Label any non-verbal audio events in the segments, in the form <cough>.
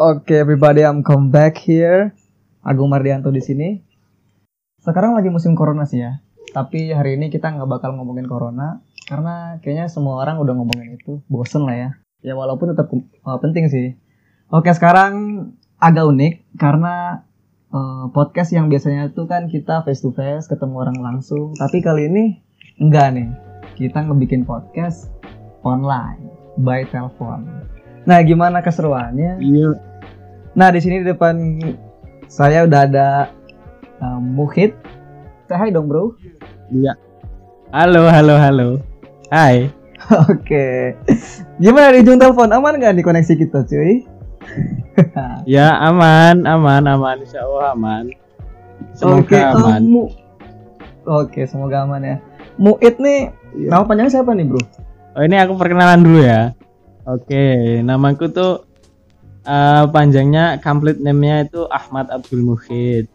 Oke, everybody, I'm come back here. Agung Mardianto di sini. Sekarang lagi musim corona sih ya. Tapi hari ini kita nggak bakal ngomongin corona karena kayaknya semua orang udah ngomongin itu. Bosen lah ya. Ya walaupun tetap uh, penting sih. Oke, sekarang agak unik karena uh, podcast yang biasanya tuh kan kita face to face ketemu orang langsung. Tapi kali ini enggak nih. Kita ngebikin podcast online by telepon. Nah, gimana keseruannya? Iya. Nah, di sini di depan saya udah ada um, Muhid. Say hi dong, Bro. Iya. Halo, halo, halo. Hai. <laughs> Oke. Gimana di ujung telepon? Aman nggak nih koneksi kita, cuy? <laughs> Ya, aman, aman, aman. Insya Allah aman. Semoga Oke, aman. kamu. Oke, semoga aman ya. Muid nih, Iya. nama panjangnya siapa nih, Bro? Oh, ini aku perkenalan dulu ya. Oke, namaku tuh eh, panjangnya complete name-nya itu Ahmad Abdul Muhid.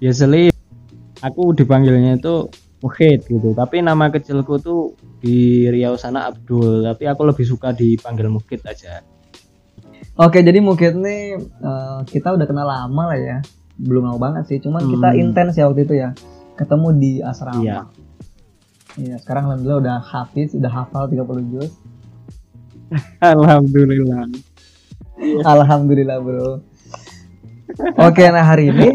Biasanya aku dipanggilnya itu Muhid gitu, tapi nama kecilku tuh di Riau sana Abdul, tapi aku lebih suka dipanggil Muhid aja. Oke, jadi Muhid nih eh, kita udah kenal lama lah ya. Belum lama banget sih, cuman kita Hmm. intens ya waktu itu ya. Ketemu di asrama. Iya. Iya, sekarang alhamdulillah udah hafiz, udah hafal 30 juz. <laughs> Alhamdulillah. Alhamdulillah bro. Oke, nah hari ini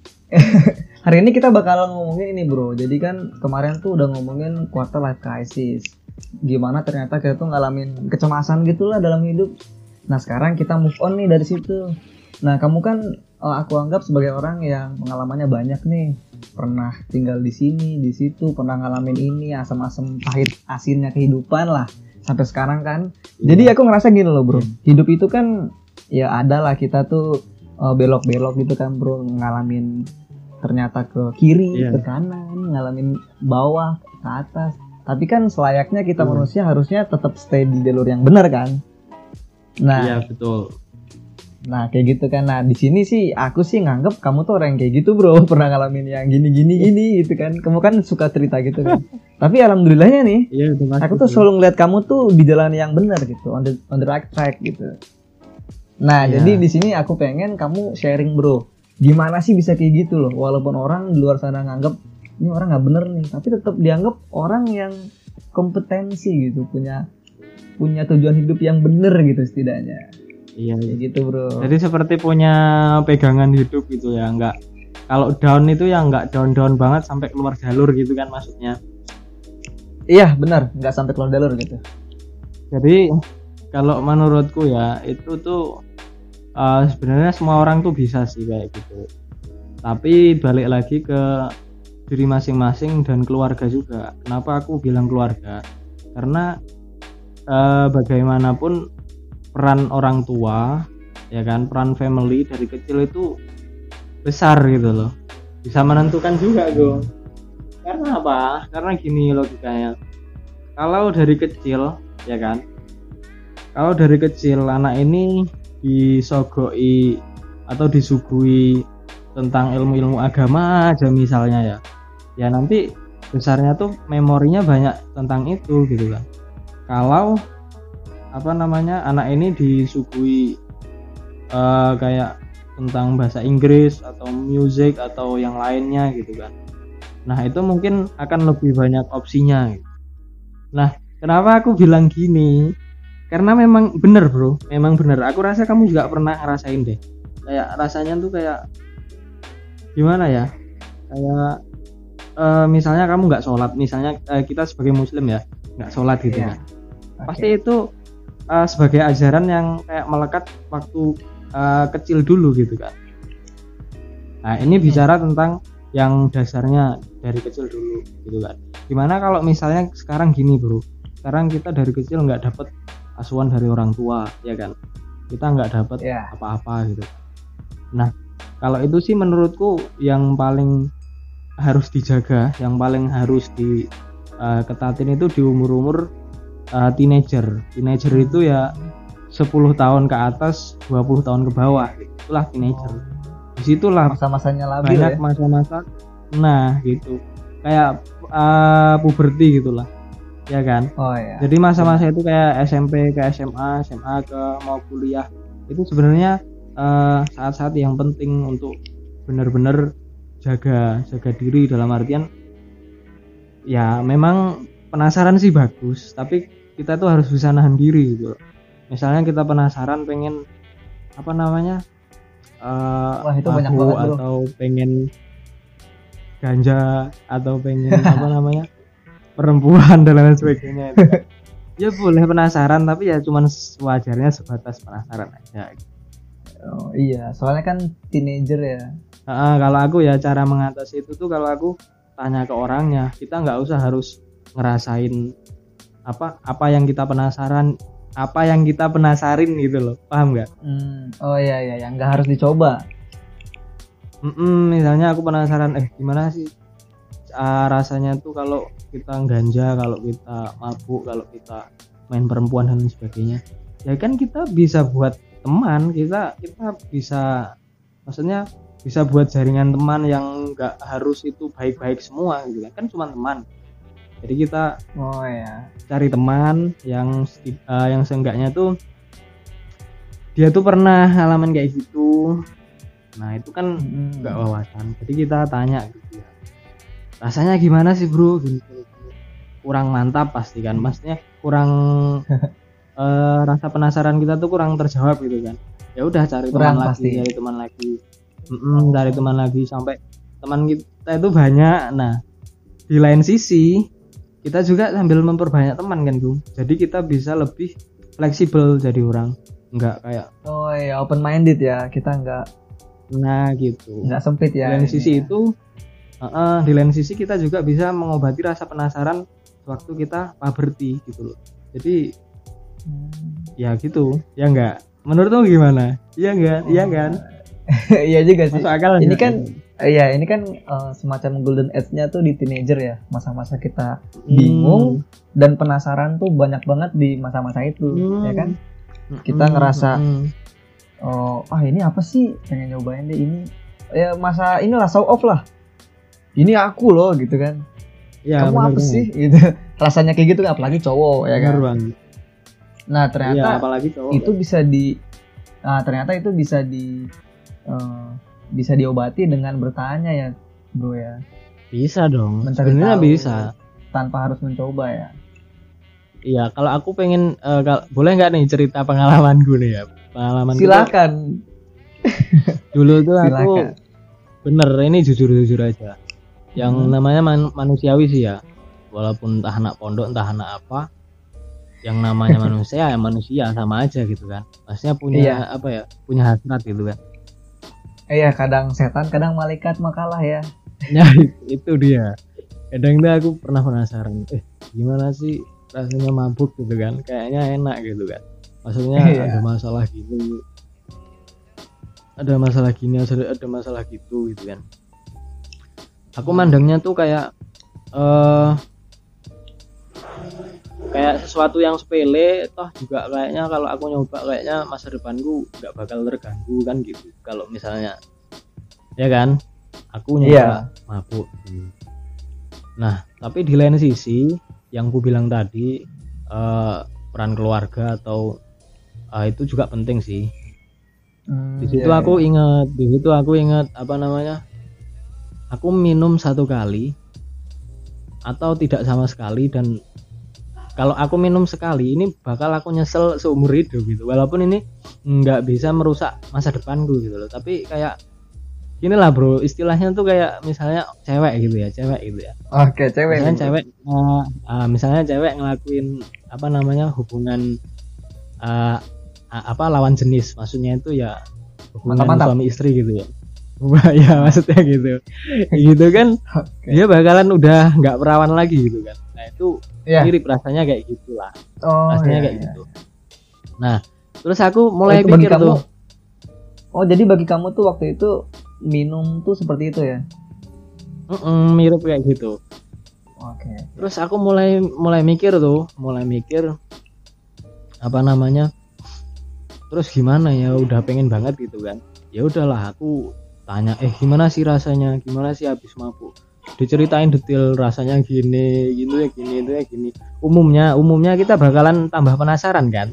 <laughs> hari ini kita bakal ngomongin ini bro. Jadi kan kemarin tuh udah ngomongin quarter life crisis. Gimana ternyata kita tuh ngalamin kecemasan gitulah dalam hidup. Nah sekarang kita move on nih dari situ. Nah kamu kan eh, aku anggap sebagai orang yang pengalamannya banyak nih. Pernah tinggal di sini, di situ, pernah ngalamin ini asam-asam pahit asinnya kehidupan lah sampai sekarang kan. Jadi aku ngerasa gini loh bro, hidup itu kan ya ada lah kita tuh uh, belok-belok gitu kan bro, ngalamin ternyata ke kiri, Iya. ke kanan, ngalamin bawah, ke atas. Tapi kan selayaknya kita Hmm. manusia harusnya tetap stay di jalur yang benar kan. Nah, Iya betul. Nah kayak gitu kan. Nah di sini sih aku sih nganggep kamu tuh orang yang kayak gitu bro, <laughs> pernah ngalamin yang gini gini gini gitu kan. Kamu kan suka cerita gitu kan. <laughs> Tapi alhamdulillahnya nih, Iya aku tuh selalu ngeliat kamu tuh di jalan yang benar gitu on the on the right track gitu nah Iya. jadi di sini aku pengen kamu sharing bro gimana sih bisa kayak gitu loh walaupun orang di luar sana nganggep ini orang nggak bener nih tapi tetap dianggap orang yang kompetensi gitu punya punya tujuan hidup yang bener gitu setidaknya Iya. iya. gitu bro Jadi seperti punya pegangan hidup gitu ya, nggak kalau down itu ya nggak down down banget sampai keluar jalur gitu kan maksudnya. iya benar nggak sampai keluar jalur gitu Jadi kalau menurutku ya itu tuh eh, sebenarnya semua orang tuh bisa sih kayak gitu. Tapi balik lagi ke diri masing-masing dan keluarga juga. Kenapa aku bilang keluarga? Karena eh, bagaimanapun peran orang tua ya kan? Peran family dari kecil itu besar gitu loh. Bisa menentukan juga gue karena apa? Karena gini logikanya. Kalau dari kecil ya kan? Kalau dari kecil anak ini disogoi atau disuguhi tentang ilmu-ilmu agama aja misalnya ya. Ya nanti besarnya tuh memorinya banyak tentang itu gitu kan. Kalau apa namanya anak ini disuguhi eh, kayak tentang bahasa Inggris atau music atau yang lainnya gitu kan. Nah itu mungkin akan lebih banyak opsinya gitu. nah kenapa aku bilang gini? Karena memang bener bro. Memang bener. Aku rasa kamu juga pernah ngerasain deh. Kayak rasanya tuh kayak gimana ya? Kayak eh, misalnya kamu nggak sholat. Misalnya eh, kita sebagai muslim ya nggak sholat gitu Iya. kan. Pasti itu eh, sebagai ajaran yang kayak melekat waktu eh, kecil dulu gitu kan nah ini bicara tentang yang dasarnya dari kecil dulu gitu kan gimana kalau misalnya sekarang gini bro. Sekarang kita dari kecil nggak dapet asuhan dari orang tua ya kan? Kita nggak dapet ya. apa-apa gitu. Nah, kalau itu sih menurutku yang paling harus dijaga, yang paling harus diketatin itu di umur-umur uh, teenager. Teenager itu ya 10 tahun ke atas, 20 tahun ke bawah. Itulah teenager. Di situlah masa-masanya labil banyak ya masa-masa nah gitu. Kayak uh, puberti gitulah. Ya kan? oh ya Jadi masa-masa itu kayak SMP ke SMA, SMA ke mau kuliah itu sebenarnya eh, saat-saat yang penting untuk benar-benar jaga jaga diri dalam artian ya memang penasaran sih bagus tapi kita tuh harus bisa nahan diri gitu. Misalnya kita penasaran pengen apa namanya eh, Wah, itu banyak banget, atau pengen ganja atau pengen <laughs> apa namanya perempuan dan lain sebagainya itu. <laughs> Ya boleh penasaran tapi ya cuman sewajarnya sebatas penasaran aja. Oh, iya, soalnya kan teenager ya. Ah, kalau aku ya cara mengatasi itu tuh kalau aku tanya ke orangnya kita nggak usah harus ngerasain apa apa yang kita penasaran apa yang kita penasarin gitu loh. Paham nggak? Hmm, oh iya iya, yang nggak harus dicoba. Mm-mm, misalnya aku penasaran eh gimana sih ah, rasanya tuh kalau kita ganja kalau kita mabuk kalau kita main perempuan dan sebagainya. Ya kan kita bisa buat teman kita kita bisa maksudnya bisa buat jaringan teman yang nggak harus itu baik-baik semua gitu. Kan kan cuma teman jadi kita Oh iya. cari teman yang eh, yang seenggaknya tuh dia tuh pernah ngalamin kayak gitu. Nah itu kan nggak wawasan. Jadi kita tanya gitu ya. Rasanya gimana sih bro? Gini, gini, gini. kurang mantap pasti kan. Maksudnya kurang <laughs> eh, rasa penasaran kita tuh kurang terjawab gitu kan. Ya udah cari Kurang teman pasti. lagi cari teman lagi. Mm-mm, cari teman lagi sampai teman kita itu banyak. Nah di lain sisi kita juga sambil memperbanyak teman kan Gung jadi kita bisa lebih fleksibel jadi orang nggak kayak Oh iya, open minded ya. Kita nggak nah gitu nggak sempit di ya. lain ini sisi ya. itu uh-uh, di lain sisi kita juga bisa mengobati rasa penasaran waktu kita puberty gitu loh jadi Hmm. ya gitu ya enggak menurutmu gimana iya enggak iya kan <laughs> iya juga sih. masuk akal Ini nggak? kan Iya, ini kan eh, semacam golden age-nya tuh di teenager ya, masa-masa kita Hmm. bingung dan penasaran tuh banyak banget di masa-masa itu, Hmm. ya kan? Hmm, kita ngerasa- hmm. Oh, ah ini apa sih? Pengen nyobain deh ini. Ya masa inilah show off lah. Ini aku loh gitu kan. ya, Kamu bener apa banget. sih? <laughs> Gitu. Rasanya kayak gitu apalagi cowok ya Bener kan. banget. Nah, ternyata apalagi cowok itu bisa di nah, ternyata itu bisa di eh, bisa diobati dengan bertanya ya, Bro ya. bisa dong Mencari sebenarnya tahu. bisa Tanpa harus mencoba ya. iya kalau aku pengen eh, kal- boleh nggak nih cerita pengalamanku nih ya pengalaman Silakan. <laughs> dulu tuh aku Silakan. bener ini jujur jujur aja yang Hmm. namanya man- manusiawi sih ya walaupun entah anak pondok entah anak apa yang namanya <laughs> manusia ya manusia sama aja gitu kan maksudnya punya Iya. apa ya punya hasrat gitu kan Iya, kadang setan, kadang malaikat makalah ya. ya <laughs> itu dia. Kadang tuh aku pernah penasaran eh gimana sih rasanya mabuk gitu kan? Kayaknya enak gitu kan? Maksudnya Iya. ada masalah gini. Ada masalah gini ada masalah gitu gitu kan. Aku mandangnya tuh kayak eh kayak sesuatu yang sepele toh juga kayaknya kalau aku nyoba kayaknya masa depanku nggak bakal terganggu kan gitu. Kalau misalnya ya kan? Aku nyoba Iya. mabuk. Nah tapi di lain sisi yang ku bilang tadi eh, peran keluarga atau eh, itu juga penting sih. Hmm, di situ iya, aku inget di situ aku inget apa namanya? Aku minum satu kali atau tidak sama sekali dan kalau aku minum sekali ini bakal aku nyesel seumur hidup gitu walaupun ini nggak bisa merusak masa depanku gitu loh tapi kayak gini lah bro istilahnya tuh kayak misalnya cewek gitu ya cewek gitu ya. Oke, cewek. misalnya nih. cewek eh, ah, misalnya cewek ngelakuin apa namanya hubungan eh, a- apa lawan jenis maksudnya itu ya hubungan Mantap-mantap. suami istri gitu ya <laughs> ya maksudnya gitu <laughs> gitu kan Oke. dia bakalan udah nggak perawan lagi gitu kan nah itu Iya. mirip rasanya kayak gitulah Oh, rasanya iya, kayak iya. gitu nah terus aku mulai bagi pikir kamu- tuh Oh, jadi bagi kamu tuh waktu itu minum tuh seperti itu ya? "Mm-mm, mirip kayak gitu Oke. terus aku mulai mulai mikir tuh mulai mikir apa namanya terus gimana ya udah pengen banget gitu kan ya udahlah aku tanya eh gimana sih rasanya gimana sih habis mabuk diceritain detail rasanya gini gitu ya gini itu ya gini umumnya umumnya kita bakalan tambah penasaran kan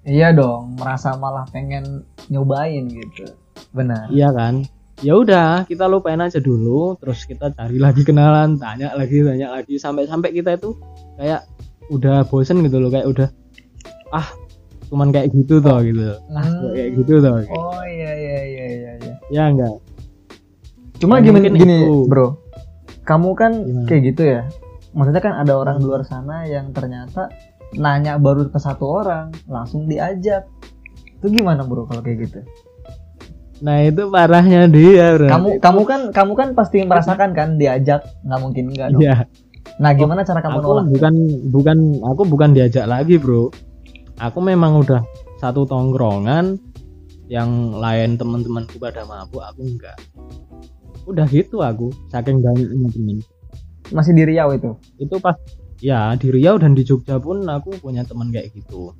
Iya dong, merasa malah pengen nyobain gitu. Benar. iya kan ya udah kita lupain aja dulu terus kita cari lagi kenalan tanya lagi tanya lagi sampai sampai kita itu kayak udah bosen gitu loh kayak udah ah cuman kayak gitu toh gitu ah Hmm. kayak gitu toh Oh iya iya iya iya iya. ya enggak Cuma Ya, gini gini, itu. Bro. Kamu kan Gimana? kayak gitu ya. Maksudnya kan ada orang di luar sana yang ternyata nanya baru ke satu orang, langsung diajak. Itu gimana, Bro, kalau kayak gitu? nah itu parahnya dia bro Kamu kamu kan kamu kan pasti merasakan kan diajak, nggak mungkin enggak dong. Iya, Nah, gimana cara kamu aku nolak? bukan bukan aku bukan diajak lagi bro aku memang udah satu tongkrongan yang lain teman-temanku pada mabuk aku enggak udah gitu aku saking banyaknya temen Masih di Riau itu. itu pas ya di Riau dan di Jogja pun aku punya teman kayak gitu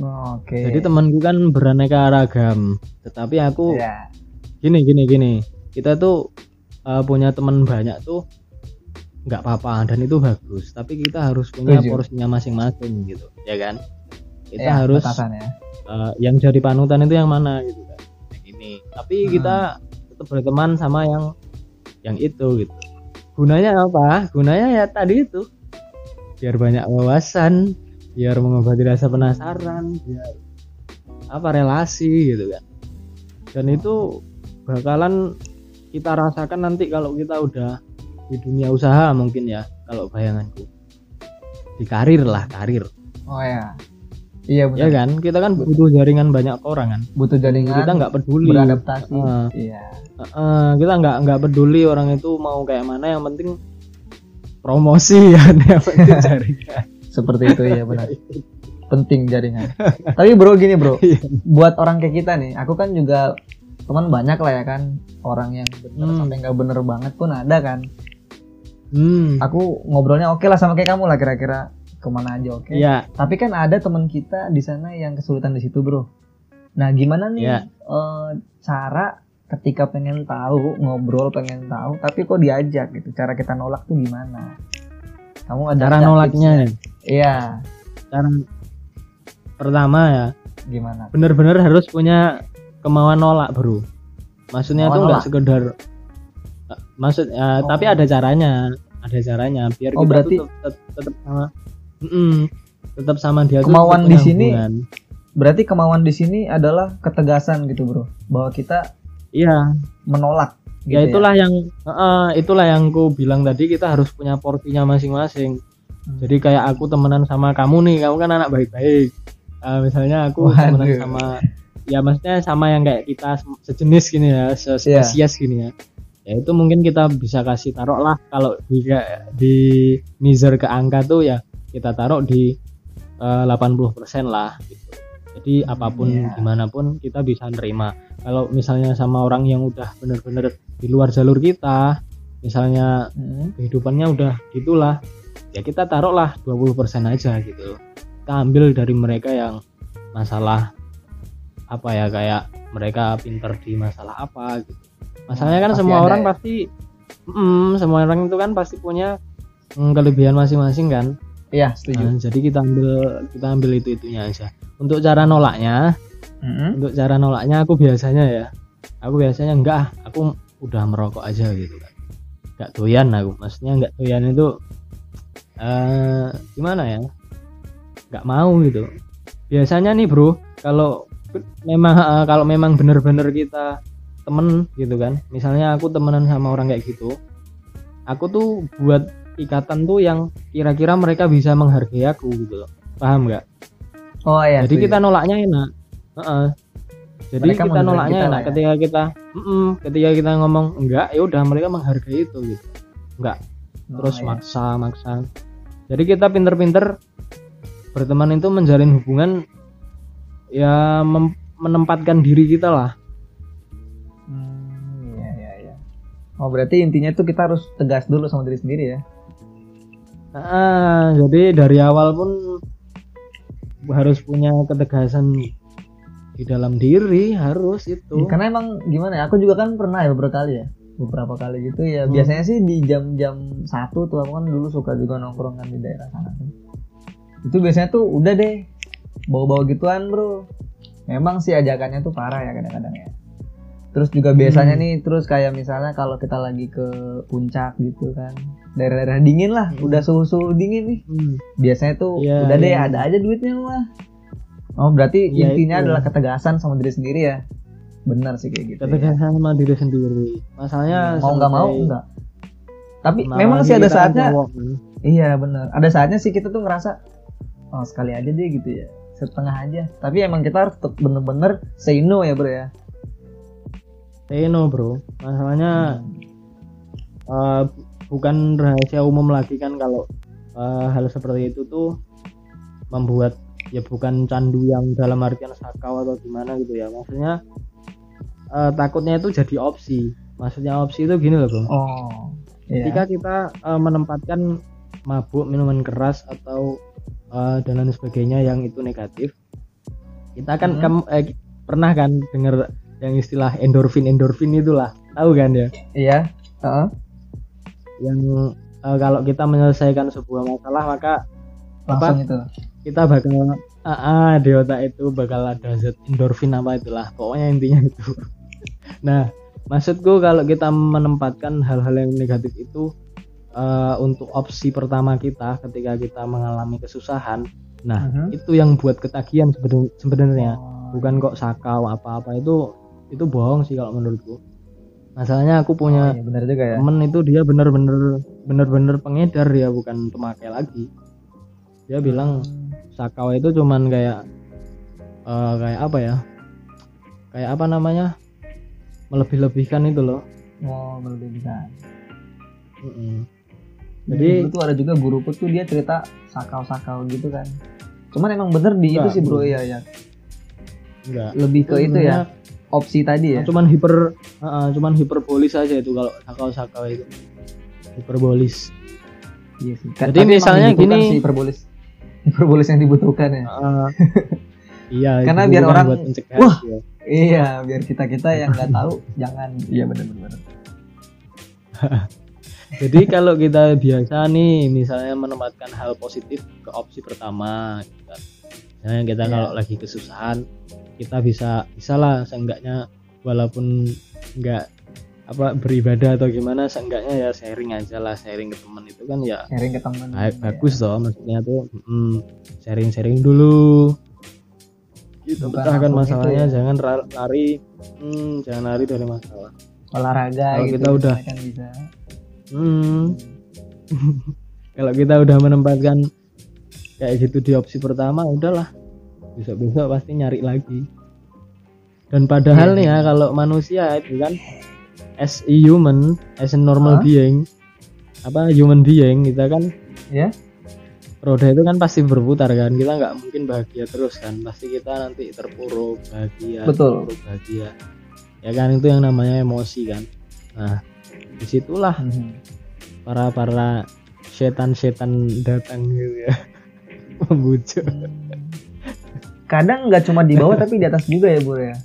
Oke. jadi temanku kan beraneka ragam tetapi aku ya. gini gini gini kita tuh uh, punya teman banyak tuh nggak apa-apa dan itu bagus tapi kita harus punya Setuju. porsinya masing-masing gitu ya kan kita Ya, harus batasan ya. uh, yang jadi panutan itu yang mana gitu kan yang ini tapi Hmm. kita berteman sama yang yang itu gitu. Gunanya apa? Gunanya ya tadi itu biar banyak wawasan biar mengobati rasa penasaran biar apa relasi gitu kan. Dan itu bakalan kita rasakan nanti kalau kita udah di dunia usaha mungkin ya kalau bayanganku. Di karir lah karir. Oh ya. Iya benar. ya kan kita kan butuh jaringan banyak orang kan Butuh jaringan. kita nggak peduli beradaptasi. Heeh. Iya. Heeh, kita nggak nggak peduli orang itu mau kayak mana yang penting promosi ya <laughs> yang penting <laughs> jaringan Seperti itu ya benar. <laughs> Penting jaringan. Tapi bro gini bro, Iya. buat orang kayak kita nih, aku kan juga teman banyak lah ya kan, orang yang bener Hmm. sampai nggak bener banget pun ada kan. hmm Aku ngobrolnya oke lah sama kayak kamu lah kira-kira ke mana aja oke. ya Tapi kan ada teman kita di sana yang kesulitan di situ bro. Nah gimana nih Iya. eh, cara ketika pengen tahu ngobrol pengen tahu, tapi kok diajak gitu? Cara kita nolak tuh gimana? Kamu ada cara nolaknya ya. Iya, cara pertama ya gimana? bener-bener harus punya kemauan nolak bro maksudnya Kemauan tuh nggak sekedar maksud ya, Oh. tapi ada caranya ada caranya biar Oh, kita berarti- tetap, tetap sama Mm-mm, tetap sama dia Kemauan di sini hubungan. Berarti kemauan di sini adalah ketegasan gitu bro, bahwa kita iya menolak. Gitu ya itulah yang eh, itulah yang ku bilang tadi kita harus punya porsinya masing-masing Hmm. jadi kayak aku temenan sama kamu nih kamu kan anak baik-baik Eh, misalnya aku temenan Waduh. sama ya maksudnya sama yang kayak kita se- sejenis gini ya Iya. spesies gini ya ya itu mungkin kita bisa kasih taruh lah kalau di di miser ke angka tuh ya kita taruh di eh, 80% lah gitu jadi apa pun iya. gimana pun kita bisa nerima kalau misalnya sama orang yang udah bener-bener di luar jalur kita misalnya Hmm. kehidupannya udah gitulah ya kita taruhlah 20% aja gitu kita ambil dari mereka yang masalah apa ya kayak mereka pinter di masalah apa gitu masalahnya kan Pasti semua ada orang ya. pasti mm, semua orang itu kan pasti punya mm, kelebihan masing-masing kan Iya setuju. Nah, jadi kita ambil kita ambil itu itunya aja. Untuk cara nolaknya Hmm. untuk cara nolaknya aku biasanya ya aku biasanya enggak aku udah merokok aja gitu kan enggak doyan aku maksudnya enggak doyan itu eh gimana ya? Enggak mau gitu. Biasanya nih bro kalau memang eh, kalau memang bener-bener kita temen gitu kan. Misalnya aku temenan sama orang kayak gitu aku tuh buat ikatan tuh yang kira-kira mereka bisa menghargai aku gitu loh paham nggak Oh iya. jadi setuju. kita nolaknya enak Heeh. jadi Mereka kita nolaknya kita enak ya. ketika kita mm-mm, ketika kita ngomong enggak ya udah mereka menghargai itu gitu enggak Oh, terus iya. maksa maksa jadi kita pinter-pinter berteman itu menjalin hubungan ya menempatkan diri kita lah Hmm, iya iya iya. Oh berarti intinya tuh kita harus tegas dulu sama diri sendiri ya. Ah, jadi dari awal pun harus punya ketegasan di dalam diri harus itu Ya, karena emang gimana ya? Aku juga kan pernah ya beberapa kali ya. Beberapa kali gitu ya. Hmm. Biasanya sih di jam-jam satu tuh aku kan dulu suka juga nongkrong kan di daerah sana tuh. Itu biasanya tuh udah deh bau-bau gituan bro memang sih ajakannya tuh parah ya kadang-kadang ya terus juga biasanya Hmm. nih terus kayak misalnya kalau kita lagi ke puncak gitu kan daerah-daerah dingin lah Hmm. udah suhu-suhu dingin nih Hmm. biasanya tuh Iya, udah deh iya. ada aja duitnya mah oh berarti Iya, intinya itu. adalah ketegasan sama diri sendiri ya benar sih kayak gitu ya. ketegasan sama diri sendiri masalahnya mau nggak mau enggak tapi Nah, memang sih ada saatnya iya benar ada saatnya sih kita tuh ngerasa oh sekali aja deh gitu ya setengah aja tapi emang kita harus tetap bener-bener say no ya bro ya say no bro. Masalahnya eh, bukan rahasia umum lagi kan kalau eh, hal seperti itu tuh membuat ya bukan candu yang dalam artian sakau atau gimana gitu ya. Maksudnya eh, takutnya itu jadi opsi. Maksudnya opsi itu gini loh bro. Oh iya. Ketika kita eh, menempatkan mabuk minuman keras atau eh, dan lain sebagainya yang itu negatif kita kan Mhm. kem- eh, pernah kan dengar yang istilah endorfin endorfin itulah. Tahu kan ya? Iya. Heeh. yang eh, kalau kita menyelesaikan sebuah masalah maka langsung itu. Kita bakal ah, ah, di otak itu bakal ada zat endorfin apa itulah. Pokoknya intinya itu. <laughs> Nah maksudku kalau kita menempatkan hal-hal yang negatif itu eh, untuk opsi pertama kita ketika kita mengalami kesusahan nah Mhm. itu yang buat ketagihan sebenarnya. Oh, bukan kok sakau apa-apa itu itu bohong sih kalau menurutku. Masalahnya aku punya oh, iya benar juga ya. temen itu dia bener-bener bener-bener pengedar ya bukan pemakai lagi. Dia bilang sakau itu cuman kayak eh, kayak apa ya? Kayak apa namanya? Melebih-lebihkan itu loh. Mau berlebihan Mm-mm. jadi Jadi- itu ada juga guruku tuh dia cerita sakau-sakau gitu kan. Cuman emang bener di itu Enggak, sih bro. ya ya enggak. Lebih ke itu ya. Sebenarnya opsi tadi ya? Cuman hiper ah, cuman hiperbolis aja itu kalau sakau-sakau itu. Hiperbolis. Iya sih. Jadi Tapi misalnya gini- sih hiperbolis. Hiperbolis yang dibutuhkan ya? Ah, iya <laughs> Karena biar orang, buat "Wah!" ya. iya biar kita kita yang nggak tahu <laughs> jangan. Iya benar benar <laughs> Jadi kalau kita biasa nih misalnya menempatkan hal positif ke opsi pertama gitu kan. Kita Iya. kalau lagi kesusahan kita bisa bisa lah seenggaknya walaupun enggak apa beribadah atau gimana seenggaknya ya sharing aja lah sharing ke teman itu kan ya sharing ke teman baik bagus toh maksudnya tuh mm, sharing-sharing dulu. Gitu pecahkan masalahnya itu ya. jangan lari hmm, jangan lari dari masalah. Olahraga Kalau gitu kita udah- kan bisa. Hmm. <laughs> kalau kita udah menempatkan kayak gitu di opsi pertama udahlah besok-besok pasti nyari lagi. Dan padahal Iya, nih ya kalau manusia itu kan as a human as a normal Hah? being apa human being kita kan ya roda itu kan pasti berputar kan kita nggak mungkin bahagia terus kan pasti kita nanti terpuruk bahagia Betul. terpuruk bahagia. Ya kan itu yang namanya emosi kan. Nah di situlah Mhm. para para setan-setan datang gitu ya. <laughs> Membujuk kadang nggak cuma di bawah <laughs> tapi di atas juga ya bro ya.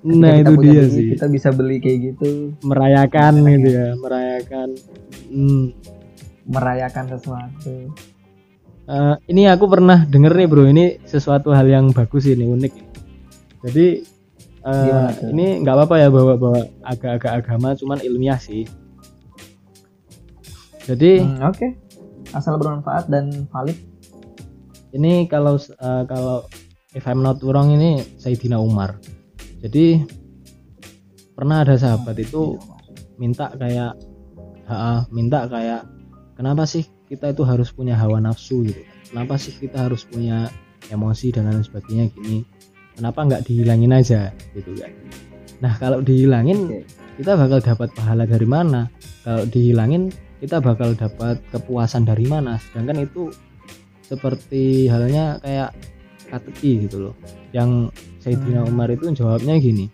Nah itu dia sih. kita bisa beli kayak gitu. Merayakan gitu ya. merayakan. Hmm. merayakan sesuatu. Eh, ini aku pernah denger nih bro. Ini sesuatu hal yang bagus ini unik. Jadi tuh? ini nggak apa-apa ya bawa bawa agak-agak agama cuman ilmiah sih. Jadi Hmm, oke. Asal bermanfaat dan valid ini kalau eh, kalau if I'm not wrong ini Sayyidina Umar. Jadi pernah ada sahabat itu minta kayak ha, minta kayak kenapa sih kita itu harus punya hawa nafsu? gitu kenapa sih kita harus punya emosi dan lain sebagainya gini? Kenapa nggak dihilangin aja? gitu kan. Nah kalau dihilangin kita bakal dapat pahala dari mana? Kalau dihilangin kita bakal dapat kepuasan dari mana? Sedangkan itu seperti halnya kayak kateki gitu loh yang Sayyidina Hmm. Umar itu jawabnya gini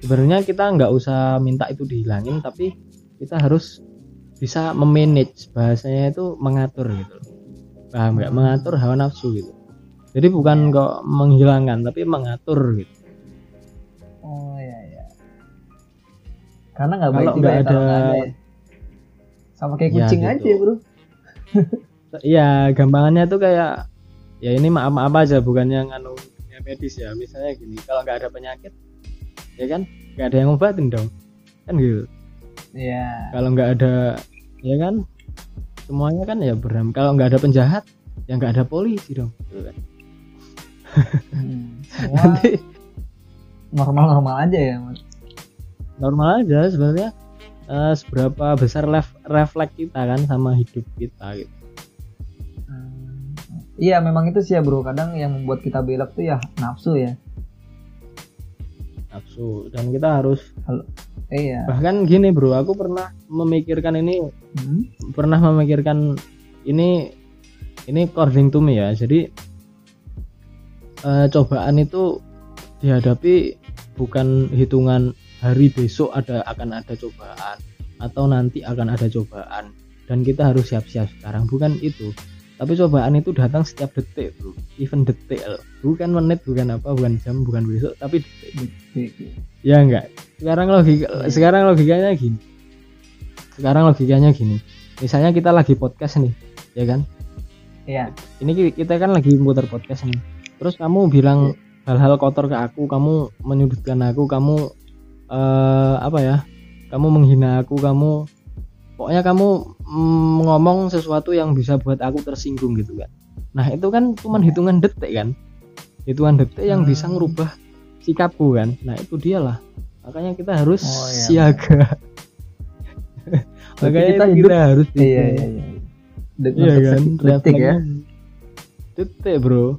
sebenarnya kita nggak usah minta itu dihilangin tapi kita harus bisa memanage bahasanya itu mengatur gitu loh. paham nggak Hmm. mengatur hawa nafsu gitu jadi bukan kok menghilangkan tapi mengatur gitu oh ya ya karena nggak baik juga nggak ya kalau ada- nggak ada ya. sama kayak Ya, kucing gitu. aja bro <laughs> Iya, gampangannya tuh kayak ya ini maaf maaf aja bukannya nganu dunia medis ya. Misalnya gini kalau nggak ada penyakit ya kan nggak ada yang ngobatin dong. Kan gitu. Iya. kalau nggak ada ya kan semuanya kan ya beram. Kalau nggak ada penjahat ya nggak ada polisi dong. Gitu kan. Hmm, <laughs> nanti normal-normal aja ya mas. Normal aja sebenarnya. Eh, seberapa besar ref- refleks kita kan sama hidup kita gitu iya memang itu sih ya bro. Kadang yang membuat kita belok tuh ya nafsu ya. Nafsu. Dan kita harus iya. Bahkan gini bro aku pernah memikirkan ini. Hmm, pernah memikirkan ini ini according to me ya. Jadi eh, cobaan itu dihadapi bukan hitungan hari besok ada akan ada cobaan atau nanti akan ada cobaan. Dan kita harus siap-siap sekarang. Bukan itu tapi cobaan itu datang setiap detik bro. Even detik loh. bukan menit bukan apa bukan jam bukan besok tapi detik. Gitu. ya enggak. Sekarang logika sekarang logikanya gini. Sekarang logikanya gini. Misalnya kita lagi podcast nih ya kan? Iya. Ini ki- kita kan lagi muter podcast nih. Terus kamu bilang hal-hal kotor ke aku kamu menyudutkan aku kamu eh apa ya? Kamu menghina aku kamu pokoknya kamu mm, ngomong sesuatu yang bisa buat aku tersinggung gitu kan nah itu kan cuman hitungan detik kan hitungan detik yang bisa Hmm. ngerubah sikapku kan nah itu dialah makanya kita harus Oh, iya. siaga makanya kita kita, hidup- harus iya iya iya Det- Iya kan, detik- detik ya. Detik bro.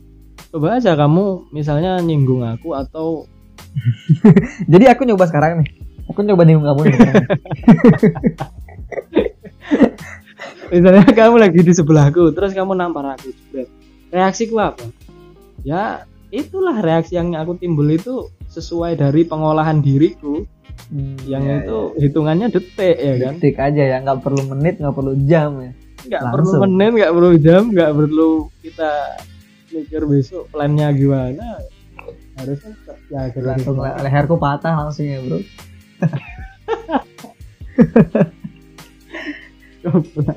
Coba aja kamu misalnya nyinggung aku atau <laughs> jadi aku nyoba sekarang nih aku nyoba nyinggung kamu nih. <laughs> misalnya <laughs> kamu lagi di sebelahku, terus kamu nampar aku, jebret. reaksiku apa? Ya itulah reaksi yang aku timbul itu sesuai dari pengolahan diriku Hmm, yang iya, itu hitungannya detik ya kan? Detik aja ya nggak perlu menit nggak perlu jam ya. Nggak perlu menit nggak perlu jam nggak perlu kita mikir besok plannya gimana. Harusnya ya langsung le- leherku patah langsung ya bro <laughs>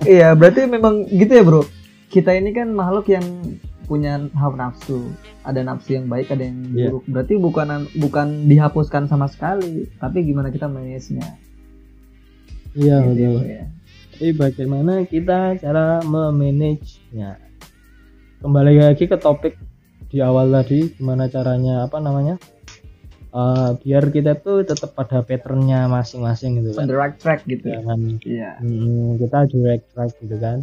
iya berarti memang gitu ya bro kita ini kan makhluk yang punya hawa nafsu ada nafsu yang baik ada yang Iya. buruk berarti bukan bukan dihapuskan sama sekali tapi gimana kita manage-nya iya Gitu betul ya. Tapi bagaimana kita cara memanagenya? Kembali lagi ke topik di awal tadi, gimana caranya apa namanya? Eh, biar kita tuh tetap pada patternnya masing-masing gitu on kan. the right track gitu. Ya Jangan iya. mm, kita direct track gitu kan.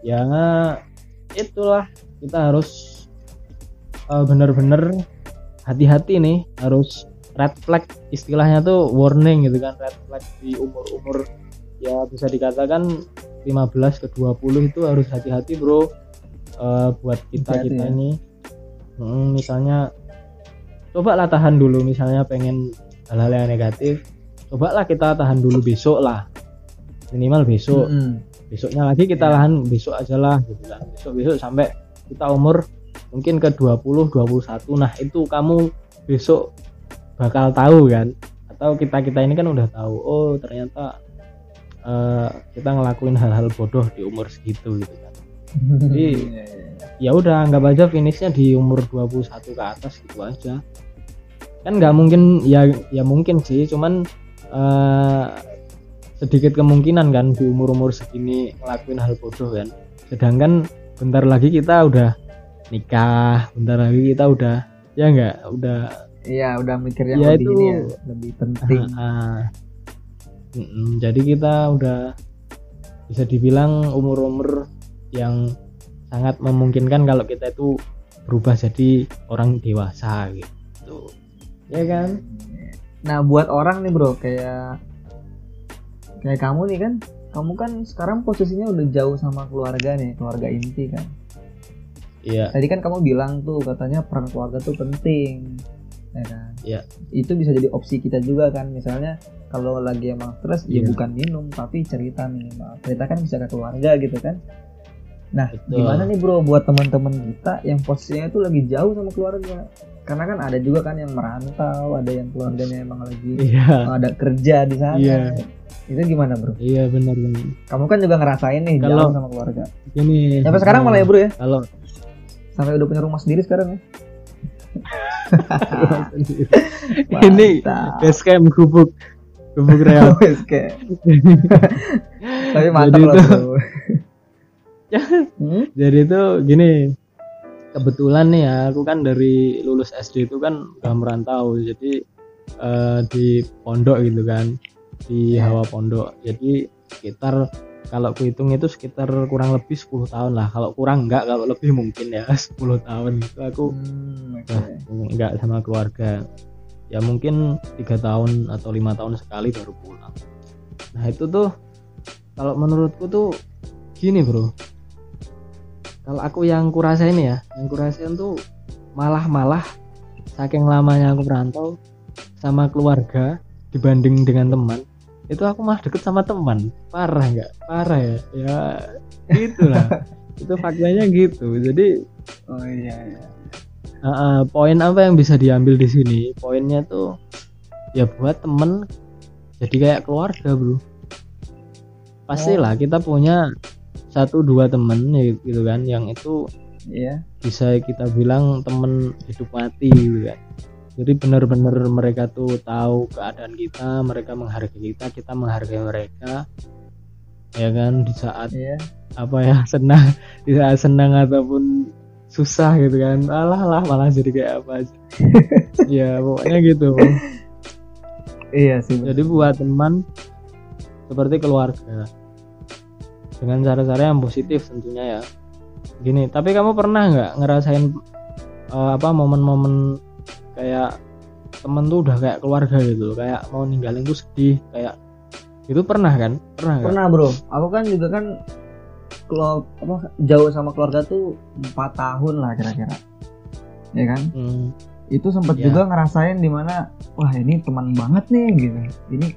Ya itulah. Kita harus eh, bener-bener hati-hati nih, harus red flag istilahnya tuh warning gitu kan, red flag di umur-umur ya bisa dikatakan 15 ke 20 itu harus hati-hati bro. Eh, buat kita kita ya. ini. Mm, misalnya coba lah tahan dulu misalnya pengen hal-hal yang negatif coba lah kita tahan dulu besok lah minimal besok Mm-mm. besoknya lagi kita Iya. lahan besok aja lah gitu kan besok besok sampai kita umur mungkin ke 20 21 nah itu kamu besok bakal tahu kan atau kita kita ini kan udah tahu oh ternyata eh, kita ngelakuin hal-hal bodoh di umur segitu gitu kan <laughs> Jadi, Iya, iya. Ya udah anggap aja finishnya di umur 21 ke atas gitu aja. Kan nggak mungkin ya ya mungkin sih cuman eh, sedikit kemungkinan kan di umur umur segini ngelakuin hal bodoh kan. Sedangkan bentar lagi kita udah nikah bentar lagi kita udah ya nggak udah Iya, udah mikir yang Ya, lebih itu- ini ya, lebih penting. ah, mm-mm, jadi kita udah bisa dibilang umur-umur yang sangat memungkinkan kalau kita itu berubah jadi orang dewasa gitu ya kan Nah, buat orang nih, Bro, kayak kayak kamu nih kan, kamu kan sekarang posisinya udah jauh sama keluarga nih, keluarga inti kan. iya Tadi kan kamu bilang tuh katanya peran keluarga tuh penting. Ya kan? Iya. Itu bisa jadi opsi kita juga kan. Misalnya kalau lagi emang stres ya Iya. bukan minum tapi cerita minimal. Cerita kan bisa ke keluarga gitu kan. Nah, Betul. gimana nih bro buat teman-teman kita yang posisinya itu lagi jauh sama keluarga? Karena kan ada juga kan yang merantau, ada yang keluarganya emang lagi iya ada kerja di sana. Iya. Itu gimana bro? iya benar benar Kamu kan juga ngerasain nih Kalau- jauh sama keluarga. ini Sampai sekarang malah ya bro ya? kalau sampai udah punya rumah sendiri sekarang ya <laughs> ini base camp gubuk gubuk real <laughs> <laughs> tapi mantap loh bro. Hmm? <laughs> jadi itu gini kebetulan nih ya aku kan dari lulus SD itu kan udah merantau jadi eh, di pondok gitu kan di hawa pondok. Jadi sekitar kalau kuhitung itu sekitar kurang lebih 10 tahun lah. Kalau kurang enggak kalau lebih mungkin ya <laughs> 10 tahun itu aku Hmm, oke. Nah, nggak sama keluarga. Ya mungkin tiga tahun atau lima tahun sekali baru pulang. Nah itu tuh kalau menurutku tuh gini bro kalau aku yang kurasain ya yang kurasain tuh malah malah saking lamanya aku merantau sama keluarga dibanding dengan teman itu aku malah deket sama teman. Parah nggak? Parah ya? Ya gitulah. <laughs> Itu faktanya gitu. Jadi oh iya iya. Uh, uh, poin apa yang bisa diambil di sini? Poinnya tuh ya buat temen jadi kayak keluarga bro. Pastilah kita punya satu dua temen ya gitu kan yang itu iya. bisa kita bilang temen hidup mati gitu kan. Jadi benar-benar mereka tuh tahu keadaan kita, mereka menghargai kita, kita menghargai mereka. Ya kan di saat iya. apa ya <laughs> senang di saat senang ataupun susah gitu kan. Alah lah malah jadi kayak apa aja. <laughs> Ya pokoknya gitu iya sih jadi buat teman seperti keluarga dengan cara-cara yang positif tentunya ya. Gini tapi kamu pernah nggak ngerasain eh, apa momen-momen kayak temen tuh udah kayak keluarga gitu kayak mau ninggalin tuh sedih kayak itu pernah kan? Pernah nggak? Pernah bro. Aku kan juga kan kalau apa jauh sama keluarga tuh empat tahun lah kira-kira. Ya kan? Hmm, itu sempat Ya. juga ngerasain di mana wah ini teman banget nih gitu. Ini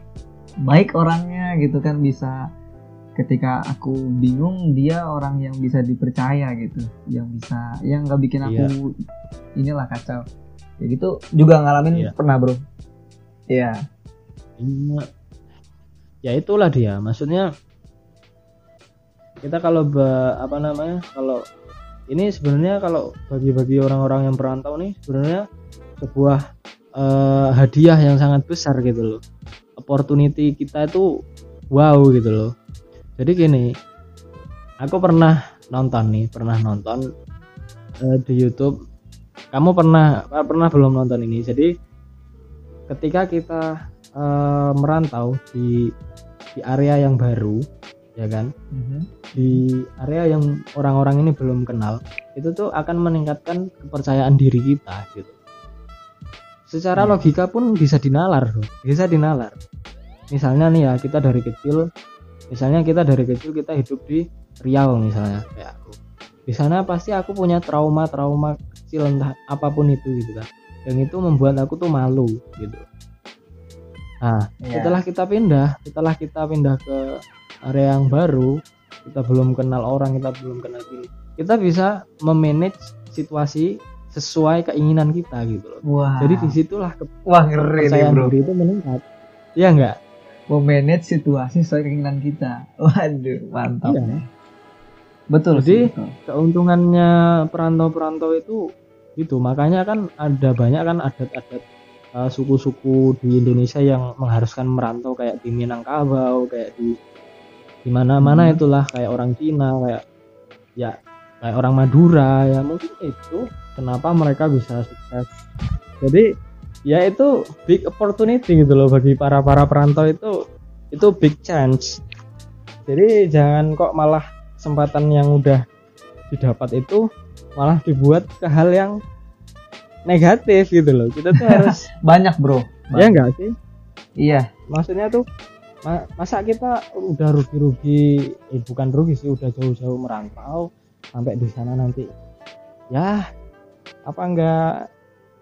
baik orangnya gitu kan bisa ketika aku bingung dia orang yang bisa dipercaya gitu. Yang bisa yang nggak bikin aku inilah kacau. Ya gitu juga ngalamin Iya. pernah bro. Iya. Iya. ya itulah dia maksudnya kita kalau ba- apa namanya kalau ini sebenarnya kalau bagi-bagi orang-orang yang perantau nih sebenarnya sebuah eh, hadiah yang sangat besar gitu loh. Opportunity kita itu wow gitu loh jadi gini aku pernah nonton nih pernah nonton eh, di YouTube. Kamu pernah pernah belum nonton ini? Jadi ketika kita eh, merantau di di area yang baru ya kan? Di area yang orang-orang ini belum kenal itu tuh akan meningkatkan kepercayaan diri kita gitu. Secara Hmm. logika pun bisa dinalar bisa dinalar. Misalnya nih ya kita dari kecil misalnya kita dari kecil kita hidup di Riau misalnya. Kayak aku di sana pasti aku punya trauma trauma kecil entah apa pun itu gitu kan. Yang itu membuat aku tuh malu gitu. Nah Iya. setelah kita pindah setelah kita pindah ke area yang baru kita belum kenal orang kita belum kenal diri kita bisa memanage situasi sesuai keinginan kita gitu loh. Wah. Jadi di situlah wah ngeri nih kepercayaan bro. diri itu meningkat. Iya enggak memanage situasi sesuai keinginan kita waduh mantap Iya. betul Jadi- sih, betul. keuntungannya perantau-perantau itu gitu makanya kan ada banyak kan adat-adat uh, suku-suku di Indonesia yang mengharuskan merantau kayak di Minangkabau kayak di di mana-mana Hmm. itulah kayak orang Cina kayak ya kayak orang Madura ya mungkin itu kenapa mereka bisa sukses jadi ya itu big opportunity gitu loh bagi para para perantau itu itu big chance. Jadi jangan kok malah kesempatan yang udah didapat itu malah dibuat ke hal yang negatif gitu loh. Kita tuh <laughs> harus banyak bro. Ya enggak sih? Iya. Maksudnya tuh ma- masa kita udah rugi-rugi eh, bukan rugi sih udah jauh-jauh merantau sampai di sana nanti ya apa enggak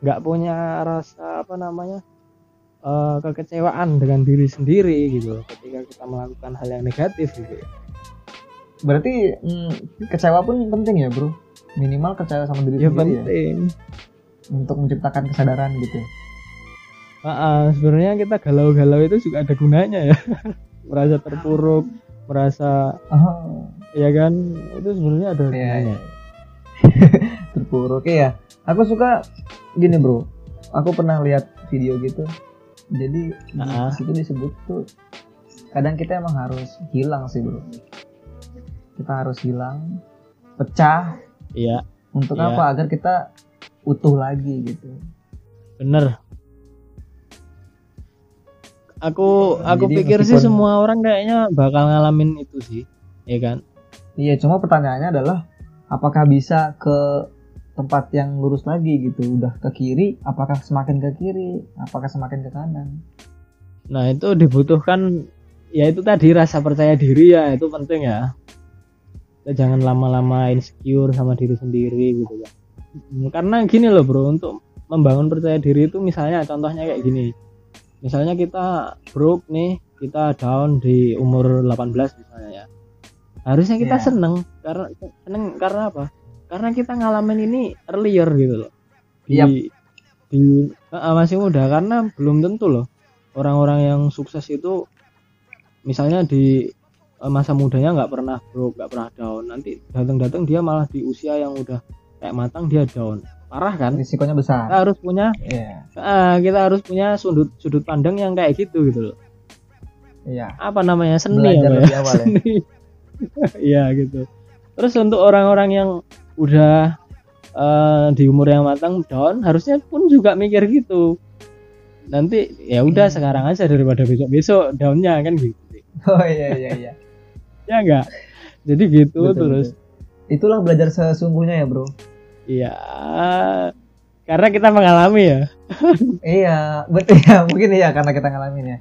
enggak punya rasa apa namanya eh, kekecewaan dengan diri sendiri gitu ketika kita melakukan hal yang negatif gitu berarti mm, kecewa pun penting ya bro? Minimal kecewa sama diri ya sendiri ya? penting. Untuk menciptakan kesadaran gitu Ah, ah, sebenarnya kita galau-galau itu juga ada gunanya ya. <laughs> Merasa terpuruk merasa oh, ya kan? Itu sebenarnya ada Iya, gunanya. syukur oke ya aku suka gini bro. Aku pernah lihat video gitu. Jadi di Ah. situ disebut tuh kadang kita emang harus hilang sih bro. Kita harus hilang pecah iya. untuk Iya. apa? Agar kita utuh lagi gitu. Bener. Aku aku Jadi pikir sih semua orang kayaknya bakal ngalamin itu sih ya kan? Iya cuma pertanyaannya adalah apakah bisa ke tempat yang lurus lagi gitu. Udah ke kiri apakah semakin ke kiri? Apakah semakin ke kanan? Nah itu dibutuhkan ya itu tadi rasa percaya diri ya itu penting ya. Kita jangan lama-lama insecure sama diri sendiri gitu kan Hmm, karena gini loh bro untuk membangun percaya diri itu misalnya contohnya kayak gini. Misalnya kita broke nih kita down di umur 18 misalnya ya. Harusnya kita Iya. seneng karena seneng karena apa karena kita ngalamin ini earlier gitu loh di Yap. di eh, masih muda karena belum tentu loh orang-orang yang sukses itu misalnya di eh, masa mudanya nggak pernah broke nggak pernah down nanti datang-datang dia malah di usia yang udah kayak matang dia down parah kan risikonya besar kita harus punya iya eh, kita harus punya sudut sudut pandang yang kayak gitu gitu loh iya apa namanya seni Belajar ya? lebih awal ya? <laughs> Seni. <laughs> Iya gitu. Terus untuk orang-orang yang udah eh, di umur yang matang down, harusnya pun juga mikir gitu. Nanti ya udah Hmm. sekarang aja daripada besok-besok downnya kan gitu. oh iya iya iya <laughs> Ya enggak? Jadi gitu Betul, terus. betul. itulah belajar sesungguhnya ya bro Iya. Karena kita mengalami ya. <laughs> iya betul ya mungkin iya karena kita ngalamin ya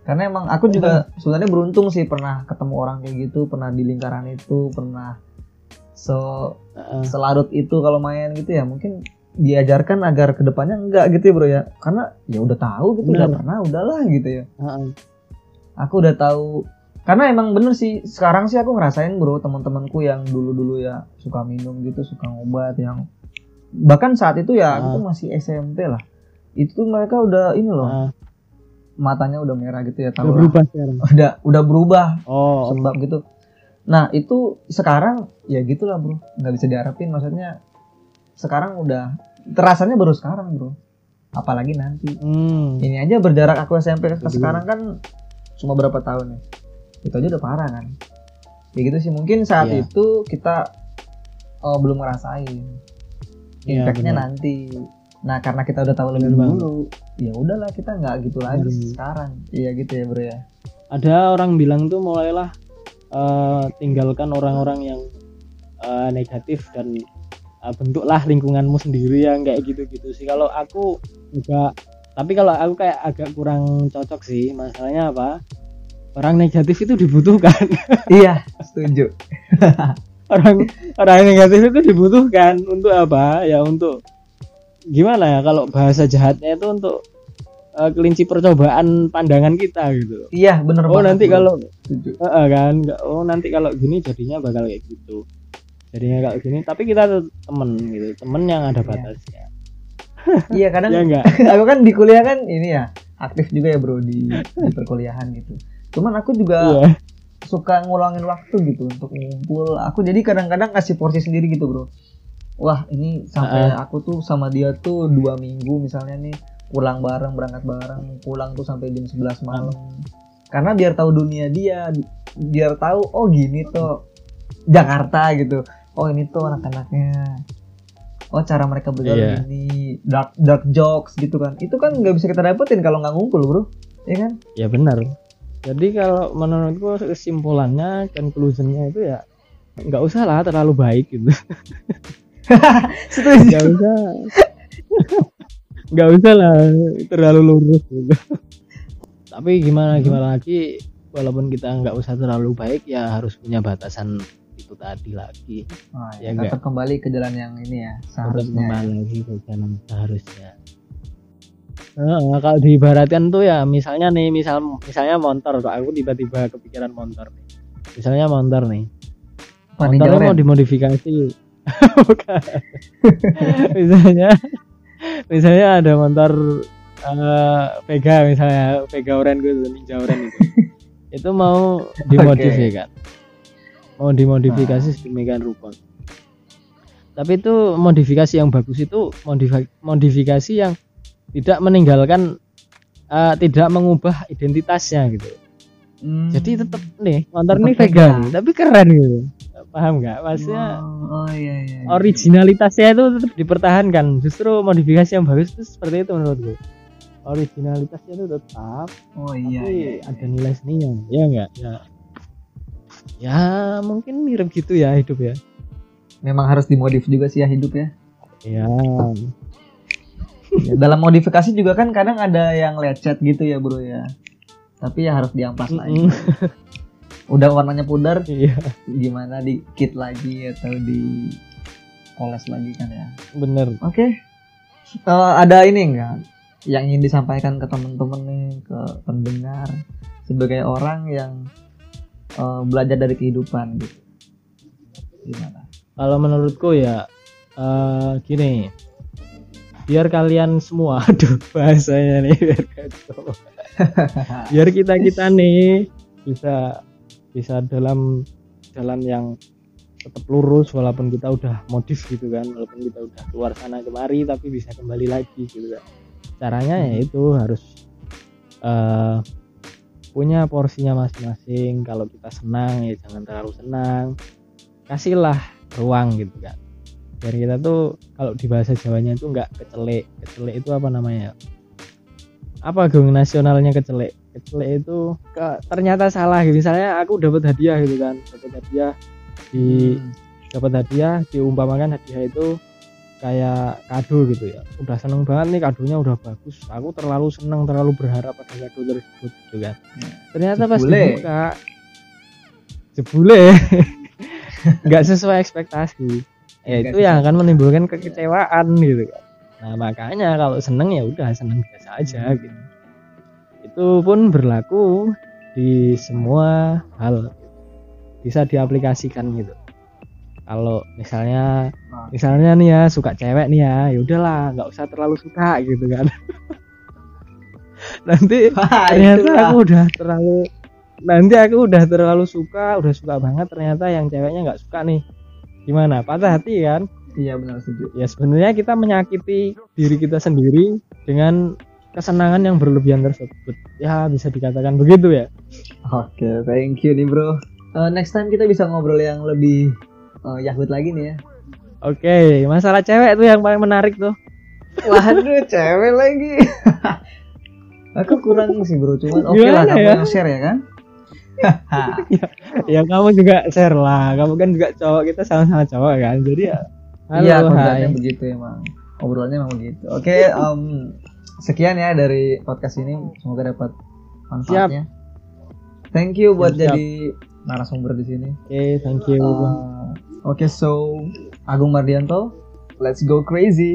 karena emang aku juga sebenarnya beruntung sih pernah ketemu orang kayak gitu pernah di lingkaran itu pernah se Heeh. selarut itu kalau main gitu ya mungkin diajarkan agar ke depannya enggak gitu ya bro ya karena ya udah tahu gitu udah Benar. pernah udahlah gitu ya Heeh. aku udah tahu karena emang bener sih sekarang sih aku ngerasain bro teman-temanku yang dulu-dulu ya suka minum gitu suka ngobat yang bahkan saat itu ya aku Ah. tuh masih SMP lah itu tuh mereka udah ini loh Heeh. matanya udah merah gitu ya Udah tahu lah. berubah sekarang. udah udah berubah Oh, sebab gitu nah itu sekarang ya gitulah bro. Nggak bisa diharapin maksudnya sekarang udah terasanya baru sekarang bro. Apalagi nanti. Hmm. ini aja berjarak aku SMP ke sekarang kan cuma berapa tahun ya? Itu aja udah parah kan? Ya gitu sih mungkin saat Iya. itu kita oh, belum ngerasain Iya, impactnya benar. nanti. Nah karena kita udah tahu lebih dulu ya udahlah kita nggak gitu lagi Benar. sekarang. Iya gitu ya bro ya. Ada orang bilang tuh mulailah eh, tinggalkan orang-orang yang eh, negatif dan eh, bentuklah lingkunganmu sendiri yang kayak gitu-gitu sih. Kalau aku juga tapi kalau aku kayak agak kurang cocok sih. Masalahnya apa? Orang negatif itu dibutuhkan. <laughs> Iya setuju. <laughs> Orang orang negatif itu dibutuhkan untuk apa? Ya untuk gimana ya? Kalau bahasa jahatnya itu untuk eh, kelinci percobaan pandangan kita gitu. Iya bener oh banget, nanti kalau Heeh kan? Oh nanti kalau gini jadinya bakal kayak gitu. Jadinya kalau gini tapi kita temen gitu temen yang ada Iya. batasnya. Iya kadang <laughs> ya enggak <laughs> aku kan di kuliah kan ini ya aktif juga ya bro di, di <laughs> perkuliahan gitu. Cuman aku juga iya. suka ngulangin waktu gitu untuk ngumpul. Aku jadi kadang-kadang kasih porsi sendiri gitu bro. Wah ini sampai aku tuh sama dia tuh dua minggu misalnya nih pulang bareng berangkat bareng pulang tuh sampai jam 11 malam. Karena biar tahu dunia dia biar tahu oh gini tuh Jakarta gitu. Oh ini tuh anak-anaknya. Oh cara mereka bergaul Iya. gini dark dark jokes gitu kan. Itu kan nggak bisa kita dapetin kalau nggak ngumpul bro. Ya kan? Ya benar. Jadi kalau menurutku kesimpulannya conclusionnya itu ya nggak usah lah terlalu baik gitu. <laughs> Setuju. Nggak usah <laughs> nggak usah lah terlalu lurus. Gitu tapi gimana gimana lagi walaupun kita nggak usah terlalu baik ya harus punya batasan itu tadi lagi. Wah, Ya ya, enggak. tetap kembali ke jalan yang ini ya tetap seharusnya kembali lagi ke jalan seharusnya. Heeh, kalau diibaratkan tuh ya misalnya nih misal misalnya motor kok aku tiba-tiba kepikiran motor nih. Misalnya motor nih. Motornya Jauren. mau dimodifikasi. <laughs> Bukan. <laughs> misalnya misalnya ada motor eh, Vega misalnya Vega Oren gitu Ninja Oren itu <laughs> itu mau dimodif Oke. ya kan mau dimodifikasi sedemikian rupa. Tapi itu modifikasi yang bagus itu modifi- modifikasi yang tidak meninggalkan eh, tidak mengubah identitasnya gitu. Hmm. jadi tetap nih motor ini vegan vegan. tapi keren gitu paham nggak maksudnya oh, oh iya iya. iya. originalitasnya itu tetap dipertahankan justru modifikasi yang bagus itu seperti itu menurutku originalitasnya itu tetap Oh iya tapi iya. ada nilai seninya ya enggak ya ya mungkin mirip gitu ya hidup ya Memang harus dimodif juga sih ya hidup ya. ya Ya, Dalam modifikasi juga kan kadang ada yang lecet gitu ya bro ya. Tapi ya harus diamplas lagi. <laughs> Udah warnanya pudar, iya gimana di kit lagi atau di poles lagi kan ya. bener Oke. Eh, ada ini enggak yang ingin disampaikan ke teman-teman nih, ke pendengar sebagai orang yang eh, belajar dari kehidupan gitu. Gimana? kalau menurutku ya eh, gini biar kalian semua <laughs> aduh bahasanya nih biar kacau <laughs> biar kita kita nih bisa bisa dalam jalan yang tetap lurus walaupun kita udah modif gitu kan walaupun kita udah keluar sana kemari tapi bisa kembali lagi gitu kan. Caranya ya itu harus eh, punya porsinya masing-masing. Kalau kita senang ya jangan terlalu senang. Kasihlah ruang gitu kan. Biar kita tuh kalau di bahasa Jawanya itu nggak kecelek kecelek itu apa namanya apa gong nasionalnya kecelek kecelek itu ke, ternyata salah gitu. Misalnya aku dapat hadiah gitu kan dapat hadiah di Hmm. dapat hadiah diumpamakan hadiah itu kayak kado gitu ya. Udah seneng banget nih kadonya udah bagus. Aku terlalu seneng terlalu berharap pada kado tersebut gitu kan. Ya. ternyata pas dibuka jebule. <laughs> Nggak sesuai ekspektasi. Ya itu yang akan menimbulkan kekecewaan gitu kan. Nah makanya kalau seneng ya udah seneng biasa aja Hmm. gitu itu pun berlaku di semua hal bisa diaplikasikan gitu kalau misalnya Nah. misalnya nih ya suka cewek nih ya ya udahlah nggak usah terlalu suka gitu kan <laughs> nanti Wah, ternyata itulah. aku udah terlalu nanti aku udah terlalu suka udah suka banget ternyata yang ceweknya nggak suka nih gimana patah hati kan Iya benar setuju. ya sebenarnya kita menyakiti diri kita sendiri dengan kesenangan yang berlebihan tersebut ya bisa dikatakan begitu ya Oke, thank you nih bro. Eh, next time kita bisa ngobrol yang lebih eh, yahut lagi nih ya. oke masalah cewek tuh yang paling menarik tuh Waduh, cewek lagi. <laughs> Aku kurang sih bro, cuman oke lah Gimana kamu ya? yang share ya kan? <laughs> ya kamu juga share lah kamu kan juga cowok kita sama-sama cowok kan jadi ya halo Iya, hai kodratnya begitu emang. Obrolannya emang begitu. Oke, <laughs> em, sekian ya dari podcast ini. Semoga dapat manfaatnya. Thank you buat Siap, siap. jadi narasumber di sini. oke thank you Uh, Oke, so Agung Mardianto, let's go crazy.